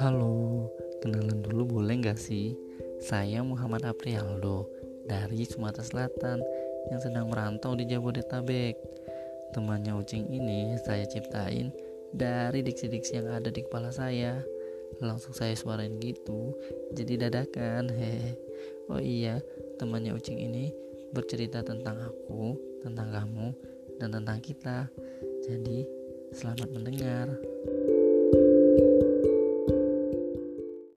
Halo, kenalan dulu boleh gak sih? Saya Muhammad Aprialdo dari Sumatera Selatan yang sedang merantau di Jabodetabek. Temannya Ucing ini saya ciptain dari diksi-diksi yang ada di kepala saya. Langsung saya suarain gitu, jadi dadakan. Hehe. Oh iya, temannya Ucing ini bercerita tentang aku, tentang kamu, dan tentang kita. Jadi, selamat mendengar.